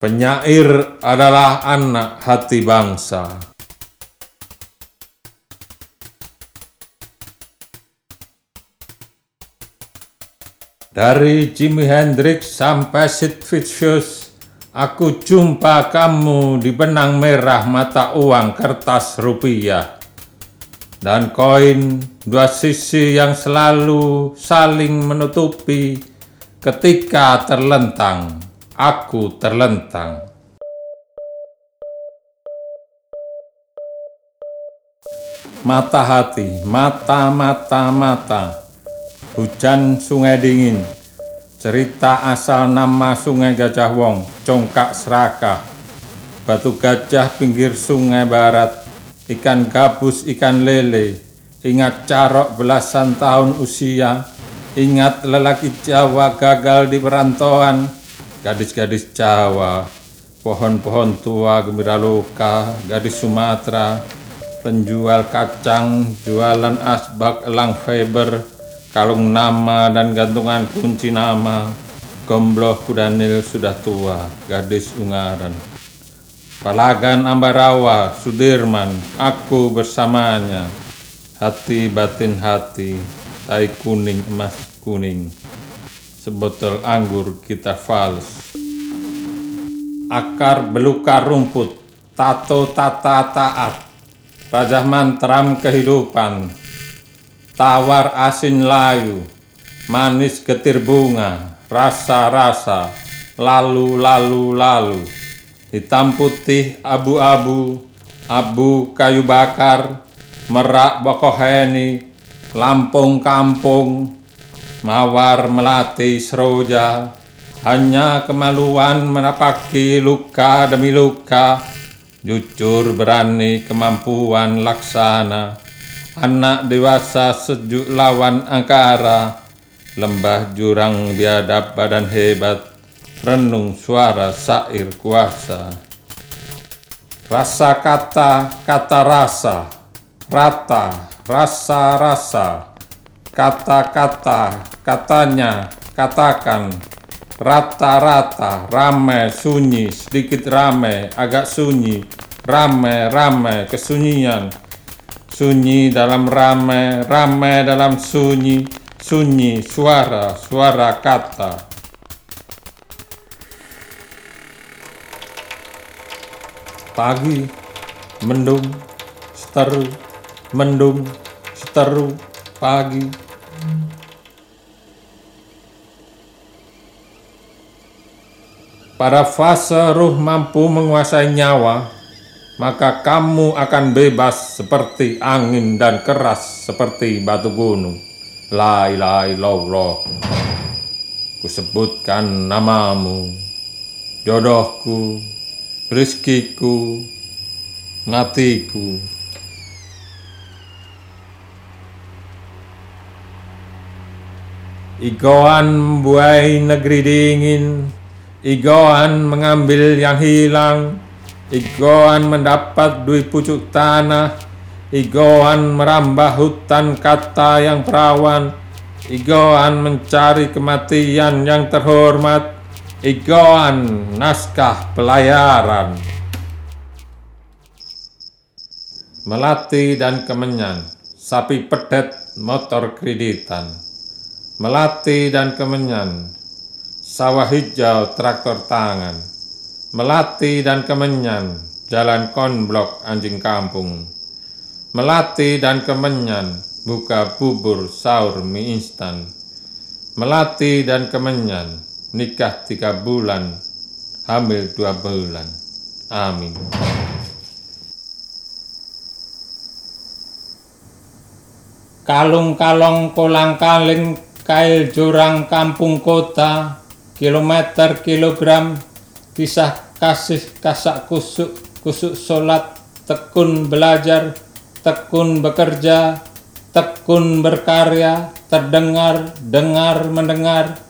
Penyair adalah anak hati bangsa. Dari Jimi Hendrix sampai Sid Vicious, aku jumpa kamu di benang merah mata uang kertas rupiah. Dan koin dua sisi yang selalu saling menutupi ketika terlentang aku terlentang. Mata hati, mata, mata, mata. Hujan sungai dingin. Cerita asal nama sungai Gajah Wong, Congkak Serakah. Batu gajah pinggir sungai barat. Ikan gabus, ikan lele. Ingat carok belasan tahun usia. Ingat lelaki Jawa gagal di perantauan gadis-gadis Jawa, pohon-pohon tua gembira luka, gadis Sumatera, penjual kacang, jualan asbak elang fiber, kalung nama dan gantungan kunci nama, gombloh kudanil sudah tua, gadis Ungaran. Palagan Ambarawa, Sudirman, aku bersamanya, hati batin hati, tai kuning emas kuning sebotol anggur kita fals. Akar belukar rumput, tato tata taat, rajah mantram kehidupan, tawar asin layu, manis getir bunga, rasa-rasa, lalu lalu lalu, hitam putih abu-abu, abu kayu bakar, merak bokoheni, Lampung kampung, mawar melati seroja, hanya kemaluan menapaki luka demi luka, jujur berani kemampuan laksana, anak dewasa sejuk lawan angkara, lembah jurang biadab badan hebat, renung suara sair kuasa. Rasa kata, kata rasa, rata, rasa-rasa, kata-kata, katanya, katakan, rata-rata, rame, sunyi, sedikit rame, agak sunyi, rame, rame, kesunyian, sunyi dalam rame, rame dalam sunyi, sunyi, suara, suara kata. Pagi, mendung, seteru, mendung, seteru, pagi. Pada fase ruh mampu menguasai nyawa, maka kamu akan bebas seperti angin dan keras seperti batu gunung. La ilaha illallah. Kusebutkan namamu, jodohku, rizkiku, matiku. Igoan buai negeri dingin, Igoan mengambil yang hilang, Igoan mendapat dui pucuk tanah, Igoan merambah hutan kata yang perawan, Igoan mencari kematian yang terhormat, Igoan naskah pelayaran. Melati dan kemenyan, sapi pedet, motor kreditan. Melati dan kemenyan, sawah hijau traktor tangan, melati dan kemenyan, jalan konblok anjing kampung, melati dan kemenyan, buka bubur sahur mie instan, melati dan kemenyan, nikah tiga bulan, hamil dua bulan. Amin. Kalung-kalong kolang-kaling kail jurang kampung kota, kilometer kilogram, kisah kasih kasak kusuk, kusuk solat, tekun belajar, tekun bekerja, tekun berkarya, terdengar, dengar, mendengar,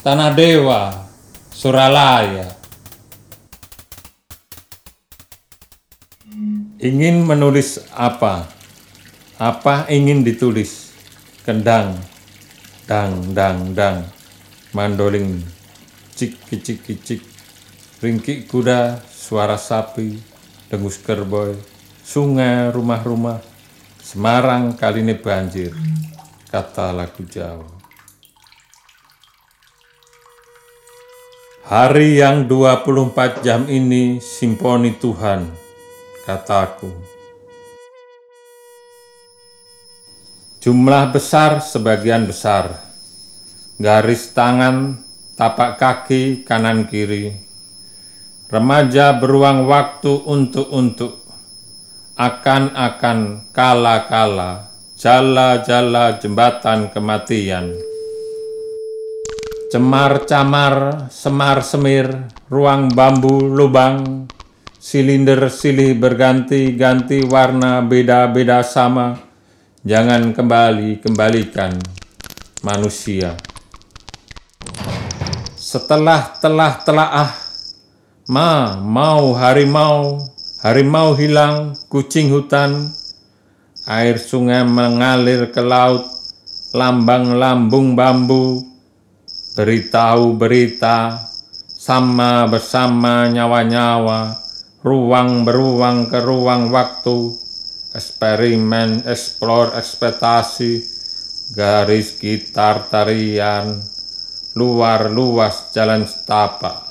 tanah dewa, Suralaya. Ingin menulis apa? Apa ingin ditulis? Kendang, dang dang dang mandolin cik cik cik ringkik kuda, suara sapi, dengus kerbau, sungai, rumah-rumah, Semarang kali ini banjir, kata lagu Jawa. Hari yang 24 jam ini simponi Tuhan, kataku. Jumlah besar sebagian besar, garis tangan, tapak kaki kanan kiri, remaja beruang waktu untuk-untuk, akan-akan kala-kala, jala-jala jembatan kematian. Cemar-camar, semar-semir, ruang bambu lubang, silinder silih berganti-ganti warna beda-beda sama, jangan kembali kembalikan manusia. Setelah telah telaah, ma mau harimau, harimau hilang, kucing hutan, air sungai mengalir ke laut, lambang lambung bambu, beritahu berita, sama bersama nyawa-nyawa, ruang beruang ke ruang waktu, eksperimen, eksplor, ekspektasi, garis gitar tarian, luar luas jalan setapak.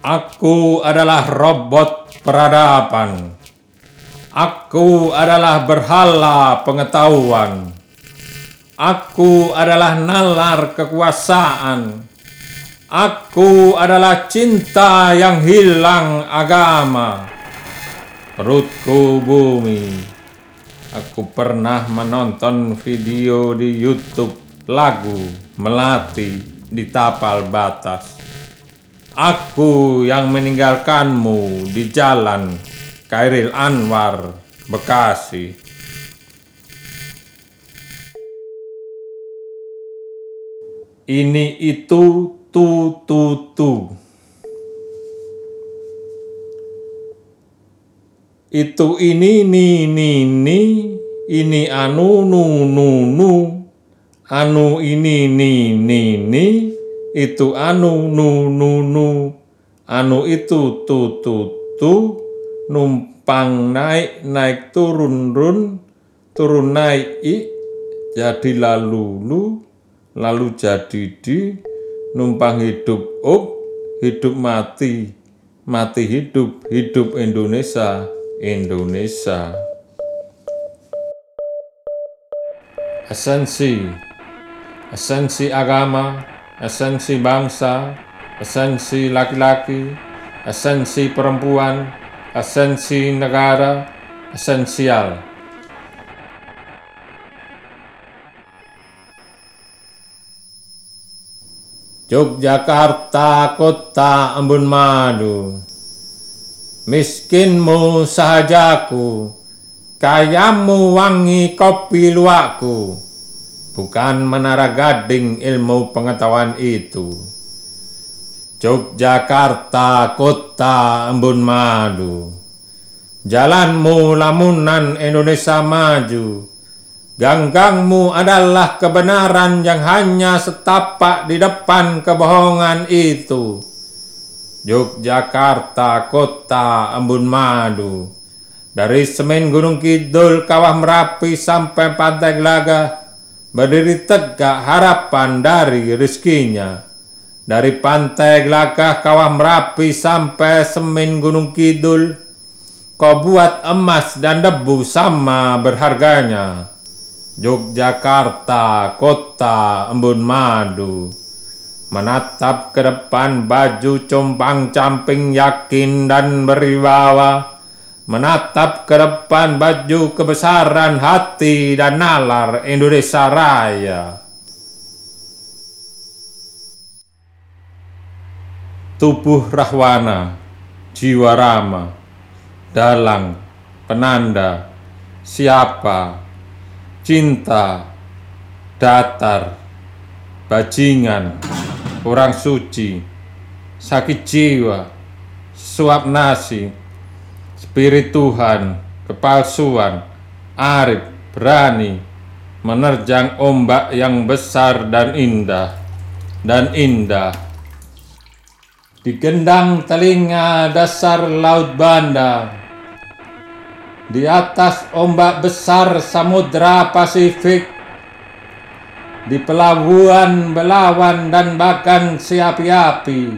Aku adalah robot peradaban Aku adalah berhala pengetahuan. Aku adalah nalar kekuasaan. Aku adalah cinta yang hilang agama. Perutku bumi. Aku pernah menonton video di YouTube lagu Melati di tapal batas. Aku yang meninggalkanmu di jalan Kairil Anwar, Bekasi. Ini itu tu tu tu. Itu ini ni ni ni ini anu nu nu nu. Anu ini ni ni ni itu anu nu nu nu. Anu itu tu tu tu. Numpang naik naik turun run. Turun naik i. Jadi lalu lu. Lalu jadi di. Numpang hidup up. Hidup mati. Mati hidup hidup Indonesia Indonesia. Esensi. Esensi agama. Esensi bangsa. Esensi laki-laki. Esensi perempuan. Esensi negara. Esensial. Yogyakarta kota embun madu Miskinmu sahajaku Kayamu wangi kopi luakku Bukan menara gading ilmu pengetahuan itu. Yogyakarta kota embun madu. Jalanmu lamunan Indonesia maju. Ganggangmu adalah kebenaran yang hanya setapak di depan kebohongan itu Yogyakarta kota embun madu. Dari semen Gunung Kidul, Kawah Merapi sampai Pantai Gelaga Berdiri tegak harapan dari rezekinya. Dari pantai Gelagah Kawah Merapi sampai Semin Gunung Kidul, kau buat emas dan debu sama berharganya. Yogyakarta, kota embun madu, menatap ke depan baju compang camping yakin dan berwibawa, menatap ke depan baju kebesaran hati dan nalar Indonesia Raya. tubuh rahwana, jiwa rama, dalang, penanda, siapa, cinta, datar, bajingan, orang suci, sakit jiwa, suap nasi, spirit Tuhan, kepalsuan, arif, berani, menerjang ombak yang besar dan indah, dan indah. Digendang telinga dasar laut Banda, di atas ombak besar Samudra Pasifik, di pelabuhan Belawan dan bahkan si api-api.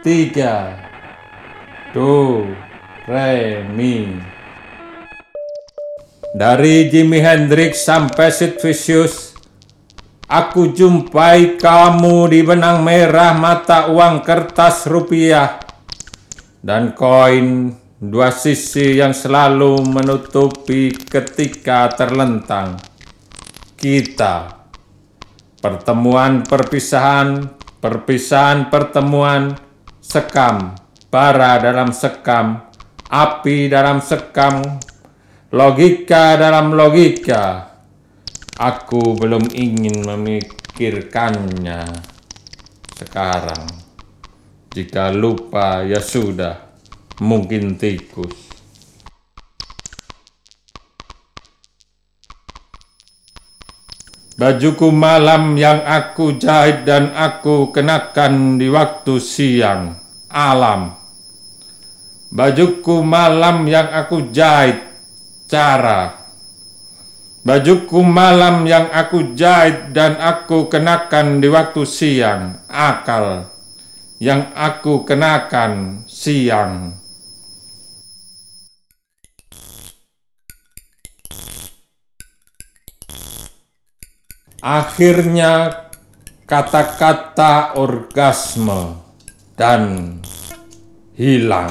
Tiga, do, re, mi. Dari Jimi Hendrix sampai Sid Vicious, aku jumpai kamu di benang merah mata uang kertas rupiah dan koin dua sisi yang selalu menutupi ketika terlentang. Kita, pertemuan perpisahan, perpisahan pertemuan, sekam, bara dalam sekam, api dalam sekam, logika dalam logika. Aku belum ingin memikirkannya sekarang. Jika lupa, ya sudah, mungkin tikus. Bajuku malam yang aku jahit dan aku kenakan di waktu siang, alam. Bajuku malam yang aku jahit, cara. Bajuku malam yang aku jahit dan aku kenakan di waktu siang, akal. Yang aku kenakan siang. Akhirnya kata-kata orgasme dan hilang.